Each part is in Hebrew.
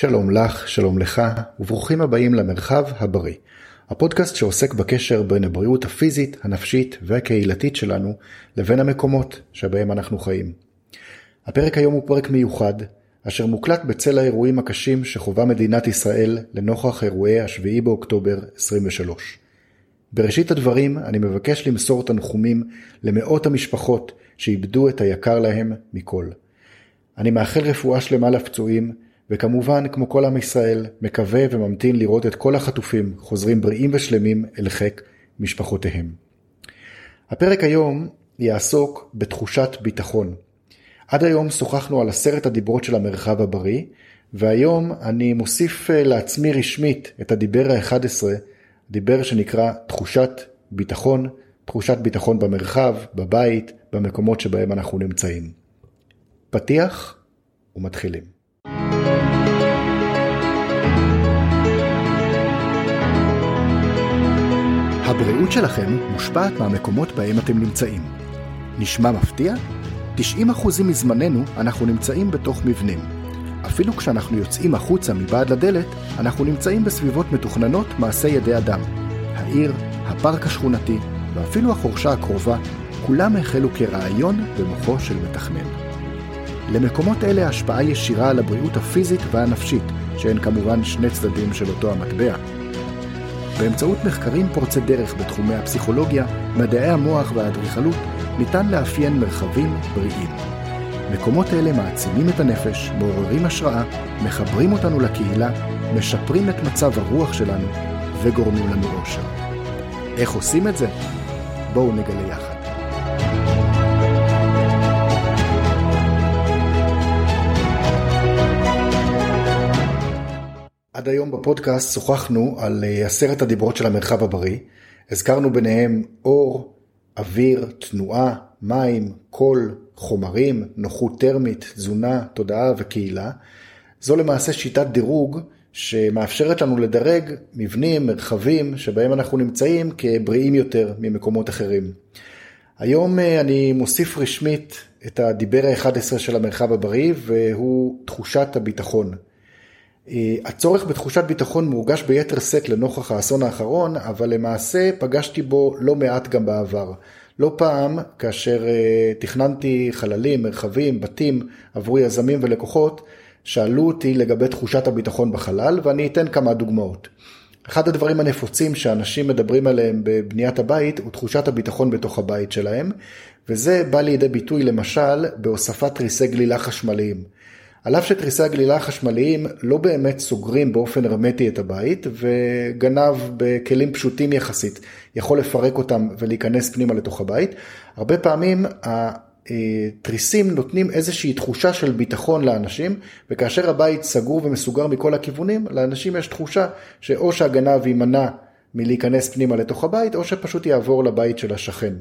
שלום לך, שלום לך, וברוכים הבאים למרחב הבריא, הפודקאסט שעוסק בקשר בין הבריאות הפיזית, הנפשית והקהילתית שלנו לבין המקומות שבהם אנחנו חיים. הפרק היום הוא פרק מיוחד, אשר מוקלט בצל האירועים הקשים שחווה מדינת ישראל לנוכח אירועי השביעי באוקטובר 23. בראשית הדברים אני מבקש למסור תנחומים למאות המשפחות שאיבדו את היקר להם מכל. אני מאחל רפואה שלמה לפצועים, וכמובן, כמו כל עם ישראל, מקווה וממתין לראות את כל החטופים חוזרים בריאים ושלמים אל חיק משפחותיהם. הפרק היום יעסוק בתחושת ביטחון. עד היום שוחחנו על עשרת הדיברות של המרחב הבריא, והיום אני מוסיף אה, לעצמי רשמית את הדיבר ה-11, דיבר שנקרא תחושת ביטחון, תחושת ביטחון במרחב, בבית, במקומות שבהם אנחנו נמצאים. פתיח ומתחילים. הבריאות שלכם מושפעת מהמקומות בהם אתם נמצאים. נשמע מפתיע? 90% מזמננו אנחנו נמצאים בתוך מבנים. אפילו כשאנחנו יוצאים החוצה מבעד לדלת, אנחנו נמצאים בסביבות מתוכננות מעשה ידי אדם. העיר, הפארק השכונתי ואפילו החורשה הקרובה, כולם החלו כרעיון במוחו של מתכנן. למקומות אלה השפעה ישירה על הבריאות הפיזית והנפשית, שהן כמובן שני צדדים של אותו המטבע. באמצעות מחקרים פורצי דרך בתחומי הפסיכולוגיה, מדעי המוח והאדריכלות, ניתן לאפיין מרחבים בריאים. מקומות אלה מעצימים את הנפש, מעוררים השראה, מחברים אותנו לקהילה, משפרים את מצב הרוח שלנו וגורמים לנו אושר. איך עושים את זה? בואו נגלה יחד. עד היום בפודקאסט שוחחנו על אה, עשרת הדיברות של המרחב הבריא. הזכרנו ביניהם אור, אוויר, תנועה, מים, קול, חומרים, נוחות טרמית, תזונה, תודעה וקהילה. זו למעשה שיטת דירוג שמאפשרת לנו לדרג מבנים, מרחבים, שבהם אנחנו נמצאים כבריאים יותר ממקומות אחרים. היום אה, אני מוסיף רשמית את הדיבר ה-11 של המרחב הבריא, והוא תחושת הביטחון. אה, הצורך בתחושת ביטחון מורגש ביתר שאת לנוכח האסון האחרון, אבל למעשה פגשתי בו לא מעט גם בעבר. לא פעם, כאשר אה, תכננתי חללים, מרחבים, בתים עבור יזמים ולקוחות, שאלו אותי לגבי תחושת הביטחון בחלל, ואני אתן כמה דוגמאות. אחד הדברים הנפוצים שאנשים מדברים עליהם בבניית הבית הוא תחושת הביטחון בתוך הבית שלהם, וזה בא לידי ביטוי למשל בהוספת תריסי גלילה חשמליים. על אף שתריסי הגלילה החשמליים לא באמת סוגרים באופן הרמטי את הבית, וגנב בכלים פשוטים יחסית יכול לפרק אותם ולהיכנס פנימה לתוך הבית, הרבה פעמים התריסים נותנים איזושהי תחושה של ביטחון לאנשים, וכאשר הבית סגור ומסוגר מכל הכיוונים, לאנשים יש תחושה שאו שהגנב יימנע מלהיכנס פנימה לתוך הבית, או שפשוט יעבור לבית של השכן.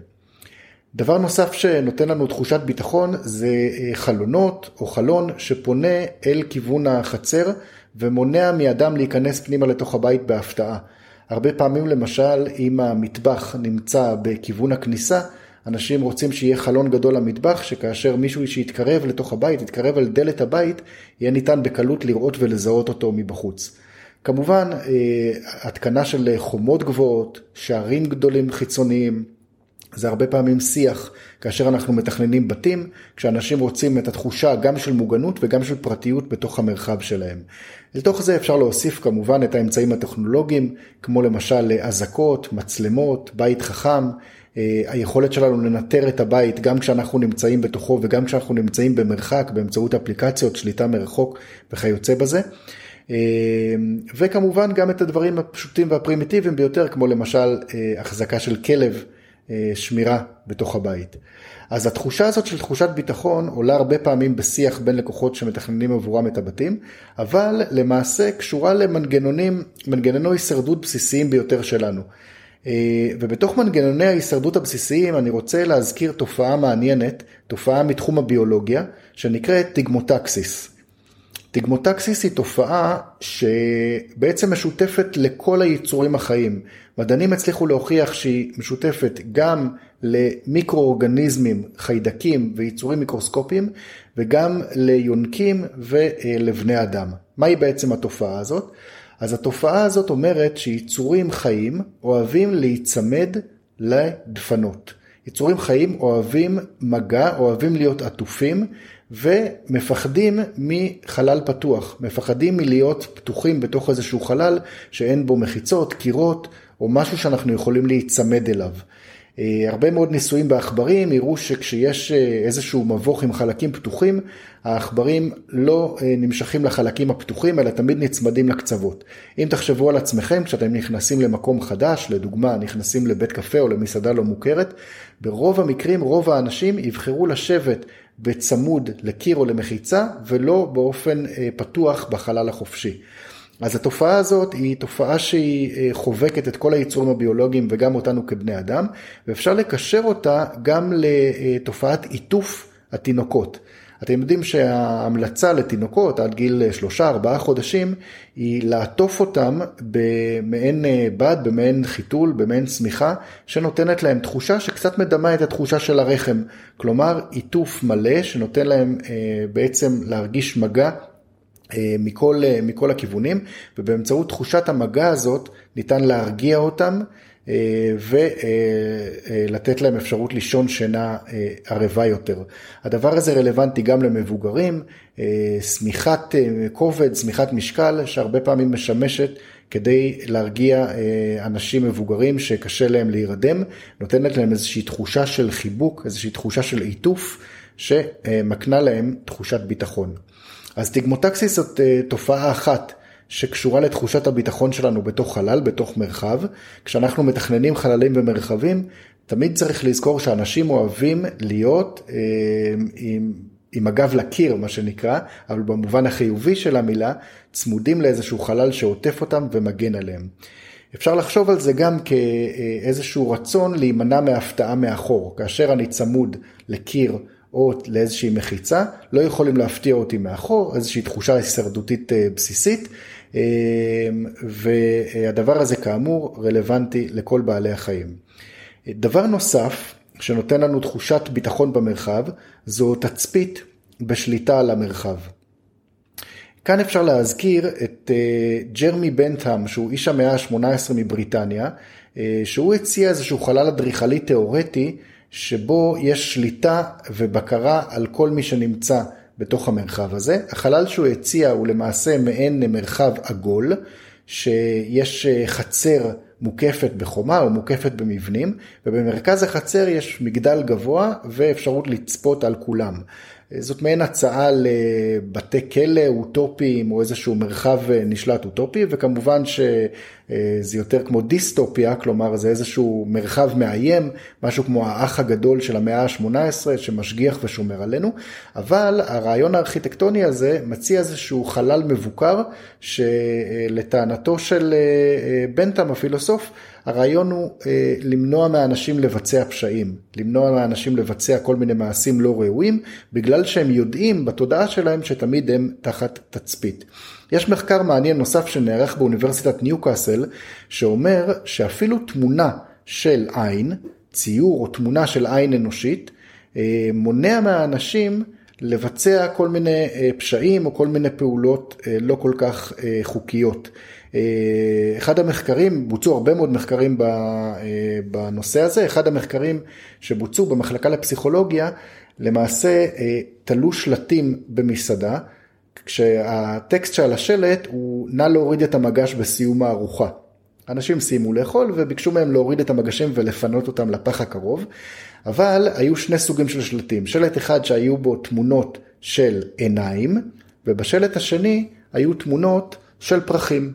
דבר נוסף שנותן לנו תחושת ביטחון זה אה, חלונות או חלון שפונה אל כיוון החצר ומונע מאדם להיכנס פנימה לתוך הבית בהפתעה. הרבה פעמים למשל אם המטבח נמצא בכיוון הכניסה, אנשים רוצים שיהיה חלון גדול למטבח, שכאשר מישהו שיתקרב לתוך הבית, יתקרב על דלת הבית, יהיה ניתן בקלות לראות ולזהות אותו מבחוץ. כמובן, אה, התקנה של חומות גבוהות, שערים גדולים חיצוניים, זה הרבה פעמים שיח כאשר אנחנו מתכננים בתים, כשאנשים רוצים את התחושה גם של מוגנות וגם של פרטיות בתוך המרחב שלהם. לתוך זה אפשר להוסיף כמובן את האמצעים הטכנולוגיים, כמו למשל אזעקות, מצלמות, בית חכם, אה, היכולת שלנו לנטר את הבית גם כשאנחנו נמצאים בתוכו וגם כשאנחנו נמצאים במרחק באמצעות אפליקציות, שליטה מרחוק וכיוצא בזה. אה, וכמובן גם את הדברים הפשוטים והפרימיטיביים ביותר, כמו למשל אה, החזקה של כלב. אה, שמירה בתוך הבית. אז התחושה הזאת של תחושת ביטחון עולה הרבה פעמים בשיח בין לקוחות שמתכננים עבורם את הבתים, אבל למעשה קשורה למנגנונים, מנגנוני הישרדות בסיסיים ביותר שלנו. אה, ובתוך מנגנוני ההישרדות הבסיסיים אני רוצה להזכיר תופעה מעניינת, תופעה מתחום הביולוגיה, שנקראת טיגמוטקסיס. טיגמוטקסיס היא תופעה שבעצם משותפת לכל היצורים החיים. מדענים הצליחו להוכיח שהיא משותפת גם למיקרואורגניזמים, חיידקים ויצורים מיקרוסקופיים, וגם ליונקים ולבני אדם. מהי בעצם התופעה הזאת? אז התופעה הזאת אומרת שיצורים חיים אוהבים להיצמד לדפנות. יצורים חיים אוהבים מגע, אוהבים להיות עטופים ומפחדים מחלל פתוח, מפחדים מלהיות פתוחים בתוך איזשהו חלל שאין בו מחיצות, קירות או משהו שאנחנו יכולים להיצמד אליו. אה, הרבה מאוד ניסויים בעכברים הראו שכשיש אה, איזשהו מבוך עם חלקים פתוחים, העכברים לא אה, נמשכים לחלקים הפתוחים, אלא תמיד נצמדים לקצוות. אם תחשבו על עצמכם, כשאתם נכנסים למקום חדש, לדוגמה, נכנסים לבית קפה או למסעדה לא מוכרת, ברוב המקרים, רוב האנשים יבחרו לשבת בצמוד לקיר או למחיצה, ולא באופן פתוח בחלל החופשי. אז התופעה הזאת היא תופעה שהיא אה, חובקת את כל היצורים הביולוגיים וגם אותנו כבני אדם, ואפשר לקשר אותה גם לתופעת עיטוף התינוקות. אתם יודעים שההמלצה לתינוקות עד גיל שלושה ארבעה חודשים היא לעטוף אותם במעין אה, בד, במעין חיתול, במעין צמיחה, שנותנת להם תחושה שקצת מדמה את התחושה של הרחם. כלומר, עיטוף מלא שנותן להם אה, בעצם להרגיש מגע אה, מכל, מכל הכיוונים, ובאמצעות תחושת המגע הזאת ניתן להרגיע אותם ולתת להם אפשרות לישון שינה ערבה יותר. הדבר הזה רלוונטי גם למבוגרים, שמיכת כובד, שמיכת משקל, שהרבה פעמים משמשת כדי להרגיע אנשים מבוגרים שקשה להם להירדם, נותנת להם איזושהי תחושה של חיבוק, איזושהי תחושה של עיטוף, שמקנה להם תחושת ביטחון. אז טיגמוטקסיס זאת אה, תופעה אחת שקשורה לתחושת הביטחון שלנו בתוך חלל, בתוך מרחב. כשאנחנו מתכננים חללים ומרחבים, תמיד צריך לזכור שאנשים אוהבים להיות אה, עם, עם הגב לקיר, מה שנקרא, אבל במובן החיובי של המילה, צמודים לאיזשהו חלל שעוטף אותם ומגן עליהם. אפשר לחשוב על זה גם כאיזשהו רצון להימנע מהפתעה מאחור. כאשר אני צמוד לקיר או לאיזושהי מחיצה, לא יכולים להפתיע אותי מאחור, איזושהי תחושה הישרדותית אה, בסיסית, והדבר הזה כאמור רלוונטי לכל בעלי החיים. דבר נוסף שנותן לנו תחושת ביטחון במרחב, זו תצפית בשליטה על המרחב. כאן אפשר להזכיר את אה, ג'רמי בנטהאם, שהוא איש המאה ה-18 מבריטניה, שהוא הציע איזשהו חלל אדריכלי תיאורטי שבו יש שליטה ובקרה על כל מי שנמצא בתוך המרחב הזה. החלל שהוא הציע הוא למעשה מעין מרחב עגול, שיש חצר מוקפת בחומה או מוקפת במבנים, ובמרכז החצר יש מגדל גבוה ואפשרות לצפות על כולם. זאת מעין הצעה לבתי כלא אוטופיים או איזשהו מרחב נשלט אוטופי, וכמובן שזה יותר כמו דיסטופיה, כלומר זה איזשהו מרחב מאיים, משהו כמו האח הגדול של המאה ה-18 שמשגיח ושומר עלינו, אבל הרעיון הארכיטקטוני הזה מציע איזשהו חלל מבוקר, שלטענתו של בנטאם הפילוסוף, הרעיון הוא אה, למנוע מהאנשים לבצע פשעים, למנוע מהאנשים לבצע כל מיני מעשים לא ראויים, בגלל שהם יודעים בתודעה שלהם שתמיד הם תחת תצפית. יש מחקר מעניין נוסף שנערך באוניברסיטת ניוקאסל, שאומר שאפילו תמונה של עין, ציור או תמונה של עין אנושית, אה, מונע מהאנשים לבצע כל מיני אה, פשעים או כל מיני פעולות אה, לא כל כך חוקיות. אחד המחקרים, בוצעו הרבה מאוד מחקרים בנושא הזה, אחד המחקרים שבוצעו במחלקה לפסיכולוגיה, למעשה תלו שלטים במסעדה, כשהטקסט שעל השלט הוא נא להוריד את המגש בסיום הארוחה. אנשים סיימו לאכול וביקשו מהם להוריד את המגשים ולפנות אותם לפח הקרוב, אבל היו שני סוגים של שלטים, שלט אחד שהיו בו תמונות של עיניים, ובשלט השני היו תמונות של פרחים.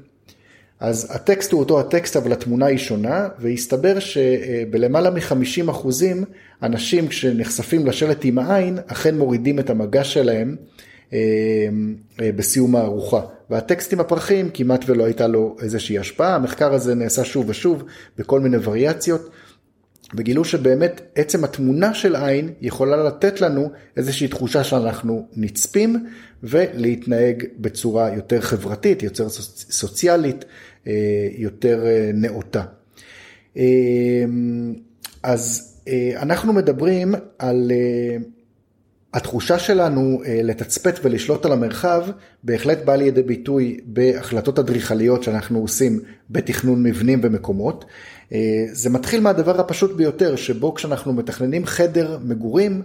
אז הטקסט הוא אותו הטקסט אבל התמונה היא שונה והסתבר שבלמעלה מ-50 אחוזים אנשים כשנחשפים לשלט עם העין אכן מורידים את המגש שלהם בסיום הארוחה. והטקסט עם הפרחים כמעט ולא הייתה לו איזושהי השפעה, המחקר הזה נעשה שוב ושוב בכל מיני וריאציות. וגילו שבאמת עצם התמונה של עין יכולה לתת לנו איזושהי תחושה שאנחנו נצפים ולהתנהג בצורה יותר חברתית, יותר סוציאלית, אה, יותר אה, נאותה. אה, אז אנחנו מדברים על התחושה שלנו לתצפת ולשלוט על המרחב בהחלט באה לידי ביטוי בהחלטות אדריכליות שאנחנו עושים בתכנון מבנים ומקומות. זה מתחיל מהדבר הפשוט ביותר, שבו כשאנחנו מתכננים חדר מגורים,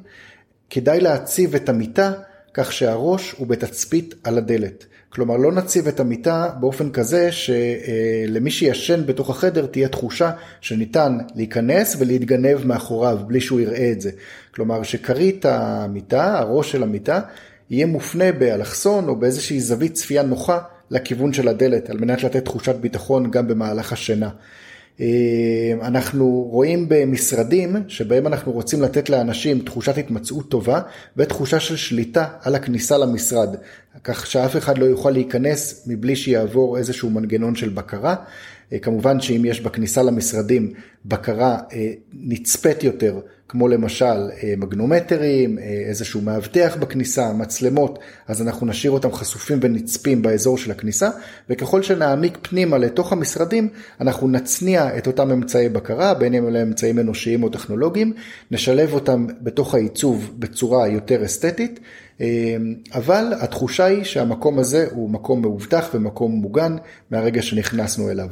כדאי להציב את המיטה כך שהראש הוא בתצפית על הדלת. כלומר, לא נציב את המיטה באופן כזה שלמי שישן בתוך החדר תהיה תחושה שניתן להיכנס ולהתגנב מאחוריו בלי שהוא יראה את זה. כלומר, שכרית המיטה, הראש של המיטה, יהיה מופנה באלכסון או באיזושהי זווית צפייה נוחה לכיוון של הדלת, על מנת לתת תחושת ביטחון גם במהלך השינה. אה, אנחנו רואים במשרדים שבהם אנחנו רוצים לתת לאנשים תחושת התמצאות טובה ותחושה של שליטה על הכניסה למשרד, כך שאף אחד לא יוכל להיכנס מבלי שיעבור איזשהו מנגנון של בקרה. אה, כמובן שאם יש בכניסה למשרדים בקרה אה, נצפית יותר, כמו למשל אה, מגנומטרים, איזשהו מאבטח בכניסה, מצלמות, אז אנחנו נשאיר אותם חשופים ונצפים באזור של הכניסה, וככל שנעמיק פנימה לתוך המשרדים, אנחנו נצניע את אותם אמצעי בקרה, בין אם אלה אמצעים אנושיים או טכנולוגיים, נשלב אותם בתוך העיצוב בצורה יותר אסתטית. אבל התחושה היא שהמקום הזה הוא מקום מאובטח ומקום מוגן מהרגע שנכנסנו אליו.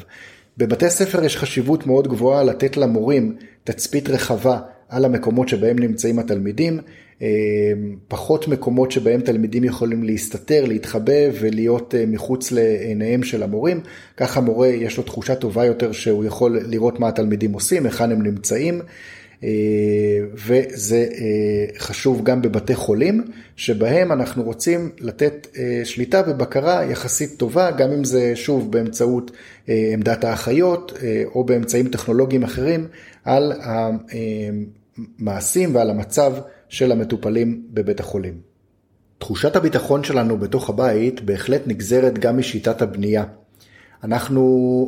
בבתי ספר יש חשיבות מאוד גבוהה לתת למורים תצפית רחבה על המקומות שבהם נמצאים התלמידים, פחות מקומות שבהם תלמידים יכולים להסתתר, להתחבא ולהיות אה, מחוץ לעיניהם של המורים, ככה מורה יש לו תחושה טובה יותר שהוא יכול לראות מה התלמידים עושים, היכן הם נמצאים. אה, וזה אה, חשוב גם בבתי חולים, שבהם אנחנו רוצים לתת אה, שליטה ובקרה יחסית טובה, גם אם זה שוב באמצעות עמדת האחיות או באמצעים טכנולוגיים אחרים, על המעשים ועל המצב של המטופלים בבית החולים. תחושת הביטחון שלנו בתוך הבית בהחלט נגזרת גם משיטת הבנייה. אנחנו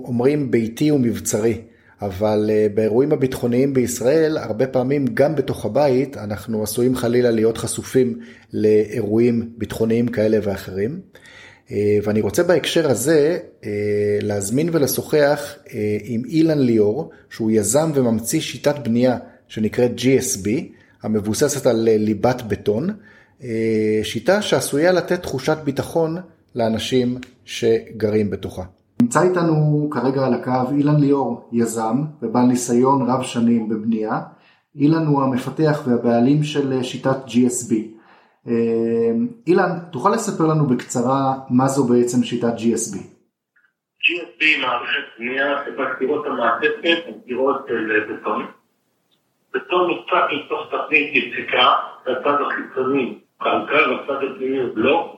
אומרים ביתי ומבצרי. אבל אה, באירועים הביטחוניים בישראל, הרבה פעמים גם בתוך הבית, אנחנו עשויים חלילה להיות חשופים לאירועים ביטחוניים כאלה ואחרים. אה, ואני רוצה בהקשר הזה אה, להזמין ולשוחח עם אילן ליאור, שהוא יזם וממציא שיטת בנייה שנקראת GSB, המבוססת על ליבת בטון, שיטה שעשויה לתת תחושת ביטחון לאנשים שגרים בתוכה. נמצא איתנו כרגע על הקו אילן ליאור, יזם ובעל ניסיון רב שנים בבנייה. אילן הוא המפתח והבעלים של שיטת GSB. אה, אילן, תוכל לספר לנו בקצרה מה זו בעצם שיטת GSB? GSB היא מערכת בנייה שבה קירות המעטפת קירות של בטון. בטון נוצק לתוך תבנית יציקה, והצד החיצוני קלקל והצד הפנימי בלוק.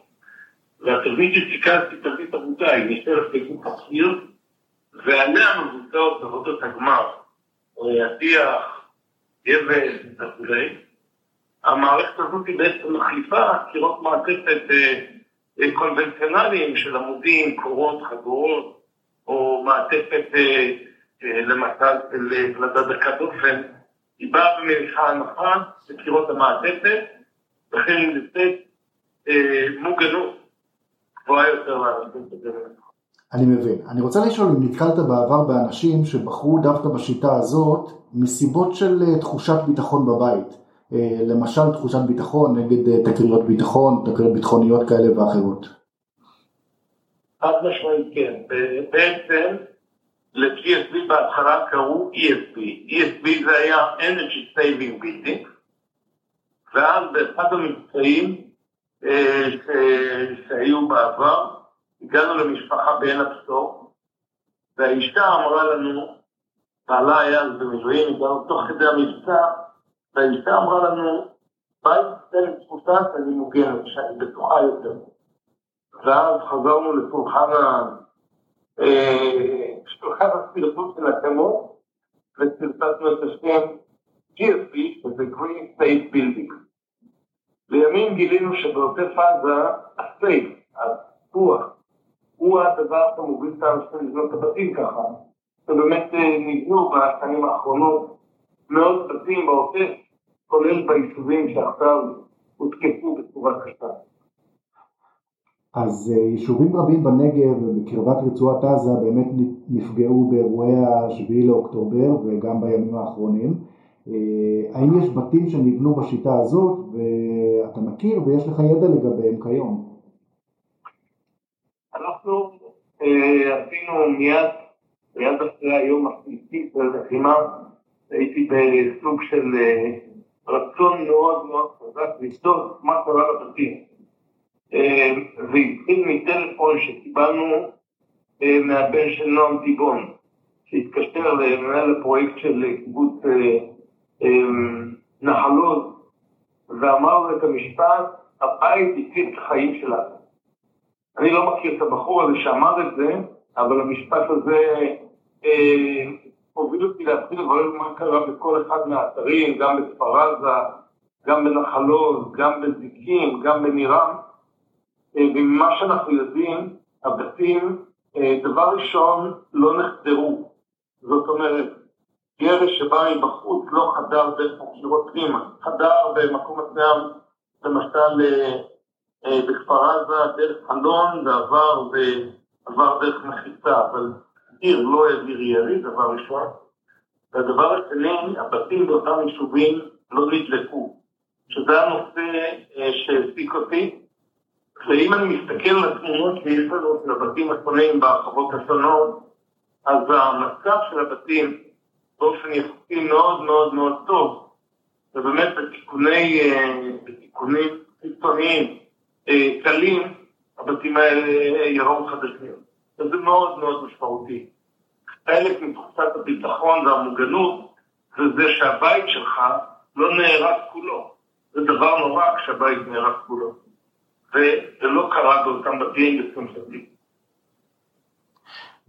והתבנית שסיכלתי תבנית עבודה, היא נשארת בגוף הקיר, ועליה מבוצעות עבודות הגמר, הטיח, גבל וכולי. המערכת הזאת היא בעצם מחליפה קירות מעטפת אה, אה, קונבנציונליים של עמודים, קורות, חגורות, או מעטפת אה, למשל של פלדה דופן. היא באה במניחה הנחה בקירות המעטפת, וכן היא נמצאת מוגנות גבוהה יותר לאנשים אני מבין. אני רוצה לשאול אם נתקלת בעבר באנשים שבחרו דווקא בשיטה הזאת מסיבות של אה, תחושת ביטחון בבית. אה, למשל תחושת ביטחון נגד אה, תקריות ביטחון, תקריות ביטחוניות כאלה ואחרות. חד משמעית כן. בעצם ל-GSB בהתחלה קראו ESB. ESB זה היה Energy Saving Building, ואז באחד המבצעים שהיו בעבר, הגענו למשפחה בעין הבשור, והאישה אמרה לנו, בעלה היה אז במילואים, הגענו תוך כדי המבצע, והאישה אמרה לנו, בית תן לי תחושה שאני מוגנת, שאני בטוחה יותר. ואז חזרנו לשולחן אה, שולחן הסרטוט של הקמות, וסרטטנו את השם GSP, שזה Green State Building. לימים גילינו שבעוטף עזה, הסייף, הפוח, הוא הדבר שמוביל את האנשים לבנות את הבתים ככה, שבאמת אה, נבנו בשנים האחרונות מאות בתים בעוטף, כולל ביישובים שעכשיו הותקפו בצורה קשה. אז אה, יישובים רבים בנגב ובקרבת רצועת עזה באמת נפגעו באירועי ה-7 לאוקטובר וגם בימים האחרונים. אה, האם יש בתים שנבנו בשיטה הזאת ואתה מכיר ויש לך ידע לגביהם כיום? אנחנו אה, עשינו מיד, מיד אחרי היום השלישי של הלחימה, הייתי בסוג של אה, רצון מאוד מאוד חזק לבדוק מה קרה לבתים. אה, והתחיל מטלפון שקיבלנו מהבן של נועם טיבון, שהתקשר למנהל הפרויקט של קיבוץ נחלות, ואמר לו את המשפט, הבית הציל את החיים שלנו. אני לא מכיר את הבחור הזה שאמר את זה, אבל המשפט הזה אה, הוביל אותי להתחיל לברר מה קרה בכל אחד מהאתרים, גם בכפר עזה, גם בנחלות, גם בזיקים, גם בנירם. אה, וממה שאנחנו יודעים, הבתים, אה, דבר ראשון, לא נחדרו. זאת אומרת, ירי שבא מבחוץ לא חדר דרך הקירות פנימה, חדר במקום מסוים, למשל אה, בכפר עזה, דרך חלון, ועבר ועבר דרך מחיצה, אבל עיר לא העביר ירי, דבר ראשון. והדבר השני, הבתים באותם יישובים לא נדלקו, שזה הנושא שהעסיק אותי. ואם אני מסתכל על התמונות שיש לנו של הבתים השונים בהרחבות השונות, אז המצב של הבתים באופן יחסי מאוד מאוד מאוד טוב, ובאמת בתיקוני, אה, בתיקונים חיצוניים אה, קלים, הבתים האלה יראו חדשים. וזה מאוד מאוד משמעותי. חלק מתחושת הביטחון והמוגנות זה זה שהבית שלך לא נהרס כולו. זה דבר נורא כשהבית נהרס כולו. וזה לא קרה באותם בתים לשמחתי.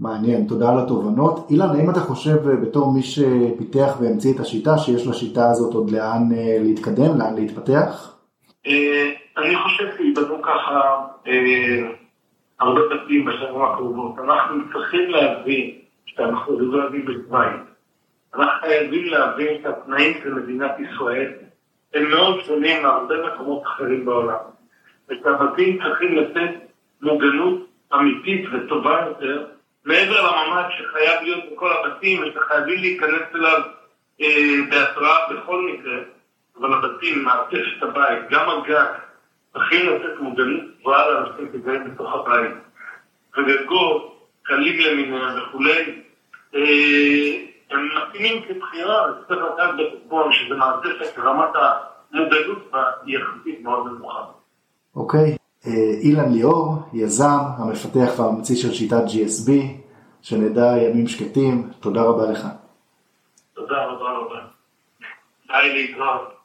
מעניין, תודה על התובנות. אילן, האם אתה חושב אה, בתור מי שפיתח והמציא את השיטה, שיש לשיטה הזאת עוד לאן אה, להתקדם, לאן להתפתח? אה, אני חושב שיבנו ככה הרבה בתים בשנים הקרובות. אנחנו צריכים להבין שאנחנו לא יודעים בבית. אנחנו חייבים להבין שהתנאים של מדינת ישראל הם מאוד שונים מהרבה מקומות אחרים בעולם. ושהבתים צריכים לתת מוגנות אמיתית וטובה יותר, מעבר לממ"ד שחייב להיות בכל הבתים ושחייבים להיכנס אליו אה, בהתראה בכל מקרה, אבל הבתים, מעטפת הבית, גם הגג, צריכים לתת מוגנות גבוהה לאנשים שגרים בתוך הבית. וגגות, קלים למיניהם וכולי, אה, הם מתאימים כבחירה, צריך לדעת בחשבון שזה מעטפת רמת המוגנות בה היא יחסית מאוד נמוכה. אוקיי, אה, אילן ליאור, יזם, המפתח והממציא של שיטת GSB, שנדע ימים שקטים, תודה רבה לך. תודה רבה רבה. די להתראות.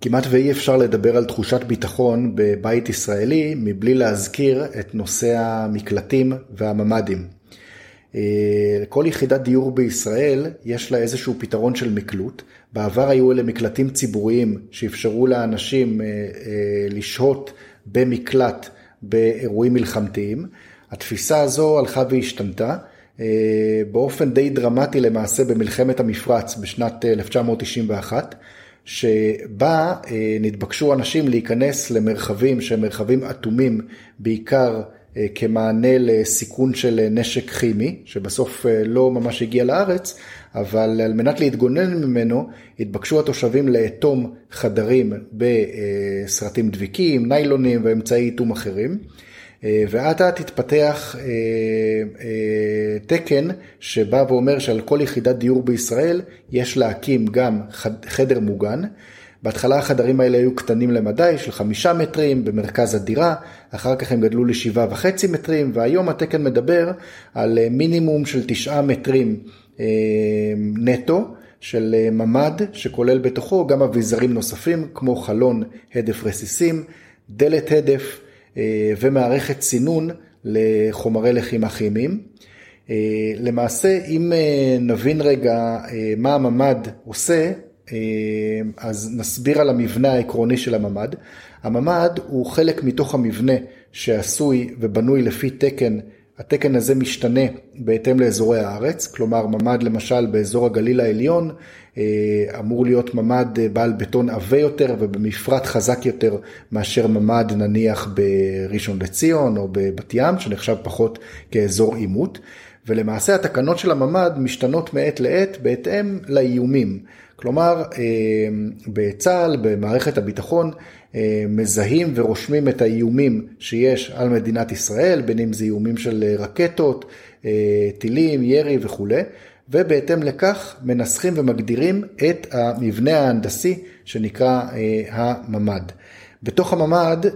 כמעט ואי אפשר לדבר על תחושת ביטחון בבית ישראלי מבלי להזכיר את נושא המקלטים והממ"דים. אה, כל יחידת דיור בישראל יש לה איזשהו פתרון של מקלוט. בעבר היו אלה מקלטים ציבוריים שאפשרו לאנשים אה, אה, לשהות במקלט באירועים מלחמתיים. התפיסה הזו הלכה והשתנתה. באופן די דרמטי למעשה במלחמת המפרץ בשנת 1991, שבה נתבקשו אנשים להיכנס למרחבים שהם מרחבים אטומים, בעיקר אה, כמענה לסיכון של אה, נשק כימי, שבסוף אה, לא ממש הגיע לארץ, אבל על מנת להתגונן ממנו, התבקשו התושבים לאטום חדרים בסרטים דביקים, ניילונים ואמצעי איתום אחרים. ואט אט התפתח תקן שבא ואומר שעל כל יחידת דיור בישראל יש להקים גם חדר מוגן. בהתחלה החדרים האלה היו קטנים למדי, של חמישה מטרים במרכז הדירה, אחר כך הם גדלו לשבעה וחצי מטרים, והיום התקן מדבר על אה, מינימום של תשעה מטרים נטו. של אה, ממ"ד שכולל בתוכו גם אביזרים נוספים כמו חלון הדף רסיסים, דלת הדף ומערכת צינון לחומרי לחימה כימיים. למעשה אם נבין רגע מה הממ"ד עושה, אה, אז נסביר על המבנה העקרוני של הממ"ד. הממ"ד הוא חלק מתוך המבנה שעשוי ובנוי לפי תקן התקן הזה משתנה בהתאם לאזורי הארץ, כלומר ממ"ד למשל באזור הגליל העליון אה, אמור להיות ממ"ד בעל בטון עבה יותר ובמפרט חזק יותר מאשר ממ"ד נניח בראשון לציון או בבת ים, שנחשב פחות כאזור עימות. ולמעשה התקנות של הממ"ד משתנות מעת לעת בהתאם לאיומים. כלומר, אה, בצה"ל, במערכת הביטחון, אה, מזהים ורושמים את האיומים שיש על מדינת ישראל, בין אם זה איומים של אה, רקטות, טילים, ירי וכולי, ובהתאם לכך מנסחים ומגדירים את המבנה ההנדסי שנקרא הממ"ד. בתוך הממ"ד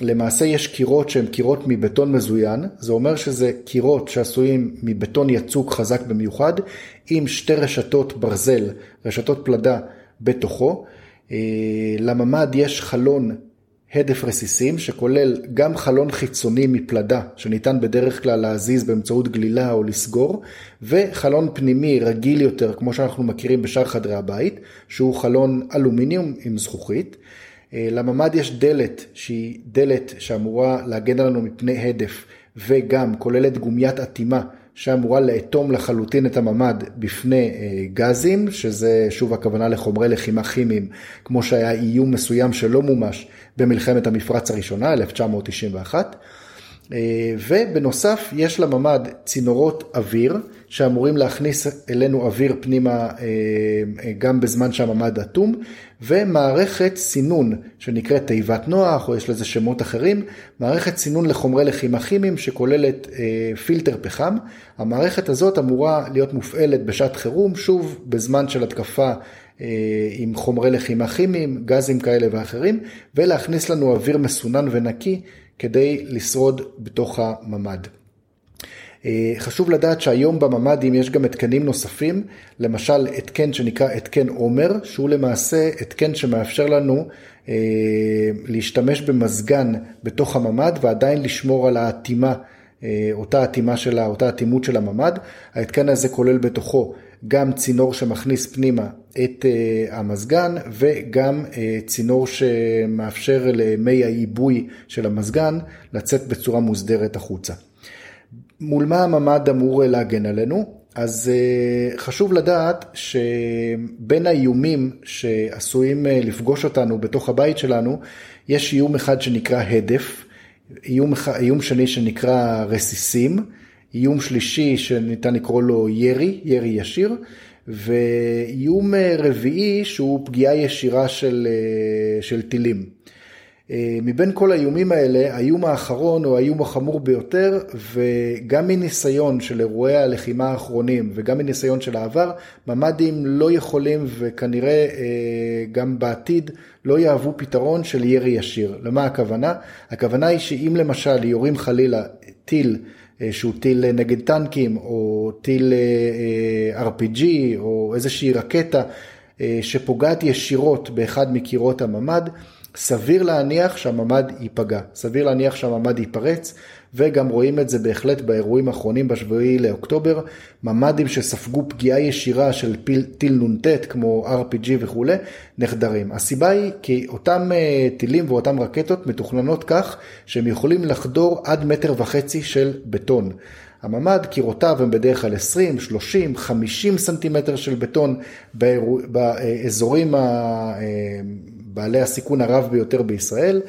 למעשה יש קירות שהן קירות מבטון מזוין, זה אומר שזה קירות שעשויים מבטון יצוק חזק במיוחד, עם שתי רשתות ברזל, רשתות פלדה בתוכו. אה, לממ"ד יש חלון הדף רסיסים, שכולל גם חלון חיצוני מפלדה, שניתן בדרך כלל להזיז באמצעות גלילה או לסגור, וחלון פנימי רגיל יותר, כמו שאנחנו מכירים בשאר חדרי הבית, שהוא חלון אלומיניום עם זכוכית. אה, לממ"ד יש דלת שהיא דלת שאמורה להגן עלינו מפני הדף וגם כוללת גומיית אטימה שאמורה לאטום לחלוטין את הממ"ד בפני אה, גזים, שזה שוב הכוונה לחומרי לחימה כימיים, כמו שהיה איום מסוים שלא מומש במלחמת המפרץ הראשונה, 1991. אה, ובנוסף יש לממ"ד צינורות אוויר שאמורים להכניס אלינו אוויר פנימה אה, אה, גם בזמן שהממ"ד אטום ומערכת סינון שנקראת תיבת נוח או יש לזה שמות אחרים, מערכת סינון לחומרי לחימה כימיים שכוללת פילטר פחם. המערכת הזאת אמורה להיות מופעלת בשעת חירום, שוב בזמן של התקפה עם חומרי לחימה כימיים, גזים כאלה ואחרים, ולהכניס לנו אוויר מסונן ונקי כדי לשרוד בתוך הממ"ד. אה, חשוב לדעת שהיום בממ"דים יש גם התקנים נוספים, למשל התקן שנקרא התקן עומר, שהוא למעשה התקן שמאפשר לנו אה, להשתמש במזגן בתוך הממ"ד ועדיין לשמור על האטימה, אה, אותה אטימה שלה, אותה אטימות של הממ"ד. ההתקן הזה כולל בתוכו גם צינור שמכניס פנימה את אה, המזגן וגם אה, צינור שמאפשר למי העיבוי של המזגן לצאת בצורה מוסדרת החוצה. מול מה הממ"ד אמור להגן עלינו? אז אה, חשוב לדעת שבין האיומים שעשויים לפגוש אותנו בתוך הבית שלנו, יש איום אחד שנקרא הדף, איום, איום שני שנקרא רסיסים, איום שלישי שניתן לקרוא לו ירי, ירי ישיר, ואיום אה, רביעי שהוא פגיעה ישירה של, אה, של טילים. אה, מבין כל האיומים האלה, האיום האחרון הוא האיום החמור ביותר, וגם מניסיון של אירועי הלחימה האחרונים וגם מניסיון של העבר, ממ"דים לא יכולים וכנראה גם בעתיד לא יהוו פתרון של ירי ישיר. למה הכוונה? הכוונה היא שאם למשל יורים חלילה טיל אה, שהוא טיל אה, נגד טנקים, או טיל אה, RPG, או איזושהי רקטה שפוגעת ישירות באחד מקירות הממ"ד, סביר להניח שהממ"ד ייפגע, סביר להניח שהממ"ד ייפרץ, וגם רואים את זה בהחלט באירועים האחרונים בשביעי לאוקטובר, ממ"דים שספגו פגיעה ישירה של טיל נ"ט כמו RPG וכולי, נחדרים. הסיבה היא כי אותם אה, טילים ואותן רקטות מתוכננות כך שהם יכולים לחדור עד מטר וחצי של בטון. הממ"ד, קירותיו הם בדרך כלל 20, 30, 50 סנטימטר של בטון באזורים אה, בעלי הסיכון הרב ביותר בישראל.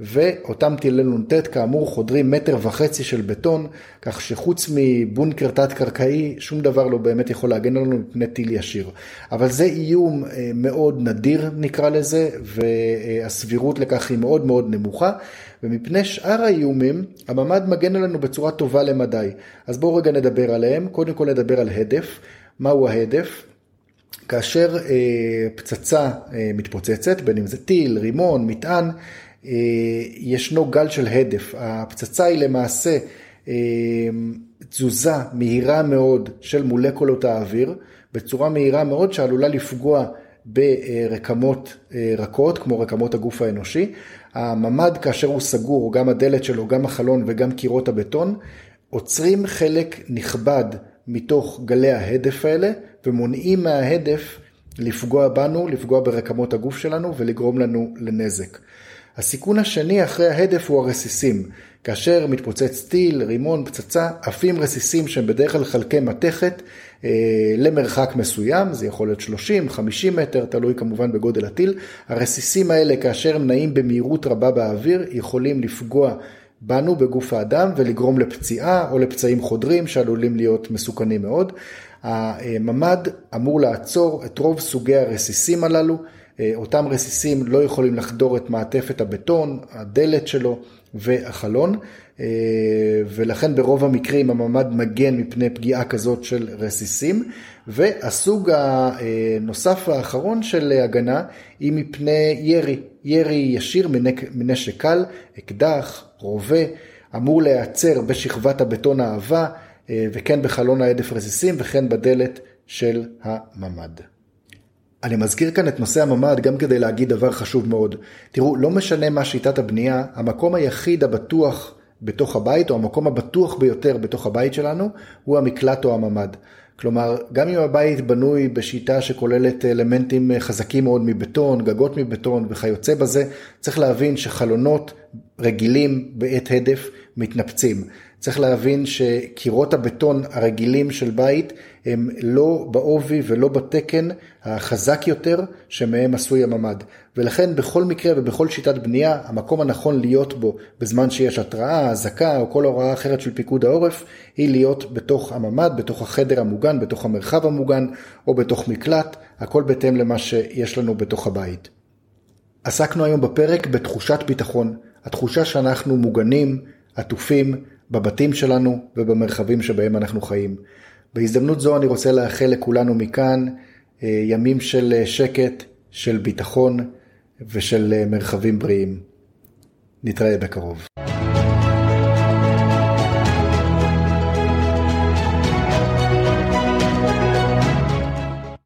ואותם טילי נ"ט כאמור חודרים מטר וחצי של בטון, כך שחוץ מבונקר תת-קרקעי, שום דבר לא באמת יכול להגן עלינו מפני טיל ישיר. אבל זה איום אה, מאוד נדיר נקרא לזה, והסבירות לכך היא מאוד מאוד נמוכה, ומפני שאר האיומים, הממ"ד מגן עלינו בצורה טובה למדי. אז בואו רגע נדבר עליהם, קודם כל נדבר על הדף. מהו ההדף? כאשר אה, פצצה אה, מתפוצצת, בין אם זה טיל, רימון, מטען, אה, ישנו גל של הדף. הפצצה היא למעשה אה, תזוזה מהירה מאוד של מולקולות האוויר, בצורה מהירה מאוד שעלולה לפגוע ברקמות אה, רכות, כמו רקמות הגוף האנושי. הממ"ד, כאשר הוא סגור, גם הדלת שלו, גם החלון וגם קירות הבטון, עוצרים חלק נכבד מתוך גלי ההדף האלה, ומונעים מההדף לפגוע בנו, לפגוע ברקמות הגוף שלנו ולגרום לנו לנזק. הסיכון השני אחרי ההדף הוא הרסיסים. כאשר מתפוצץ טיל, רימון, פצצה, עפים רסיסים שהם בדרך כלל חלקי מתכת אה, למרחק מסוים, זה יכול להיות 30, 50 מטר, תלוי כמובן בגודל הטיל. הרסיסים האלה, כאשר הם נעים במהירות רבה באוויר, יכולים לפגוע בנו, בגוף האדם, ולגרום לפציעה או לפצעים חודרים שעלולים להיות מסוכנים מאוד. הממ"ד אמור לעצור את רוב סוגי הרסיסים הללו. אה, אותם רסיסים לא יכולים לחדור את מעטפת הבטון, הדלת שלו והחלון, אה, ולכן ברוב המקרים הממ"ד מגן מפני פגיעה כזאת של רסיסים. והסוג הנוסף האחרון של הגנה היא מפני ירי, ירי ישיר מנשק קל, אקדח, רובה, אמור להיעצר בשכבת הבטון העבה וכן בחלון ההדף רסיסים וכן בדלת של הממ"ד. אני מזכיר כאן את נושא הממ"ד גם כדי להגיד דבר חשוב מאוד. תראו, לא משנה מה שיטת הבנייה, המקום היחיד הבטוח בתוך הבית, או המקום הבטוח ביותר בתוך הבית שלנו, הוא המקלט או הממ"ד. כלומר, גם אם הבית בנוי בשיטה שכוללת אלמנטים חזקים מאוד מבטון, גגות מבטון וכיוצא בזה, צריך להבין שחלונות רגילים בעת הדף מתנפצים. צריך להבין שקירות הבטון הרגילים של בית הם לא בעובי ולא בתקן החזק יותר שמהם עשוי הממ"ד. ולכן בכל מקרה ובכל שיטת בנייה, המקום הנכון להיות בו בזמן שיש התראה, אזעקה או כל הוראה אחרת של פיקוד העורף, היא להיות בתוך הממ"ד, בתוך החדר המוגן, בתוך המרחב המוגן או בתוך מקלט, הכל בהתאם למה שיש לנו בתוך הבית. עסקנו היום בפרק בתחושת ביטחון, התחושה שאנחנו מוגנים, עטופים, בבתים שלנו ובמרחבים שבהם אנחנו חיים. בהזדמנות זו אני רוצה לאחל לכולנו מכאן אה, ימים של אה, שקט, של ביטחון ושל אה, מרחבים בריאים. נתראה בקרוב.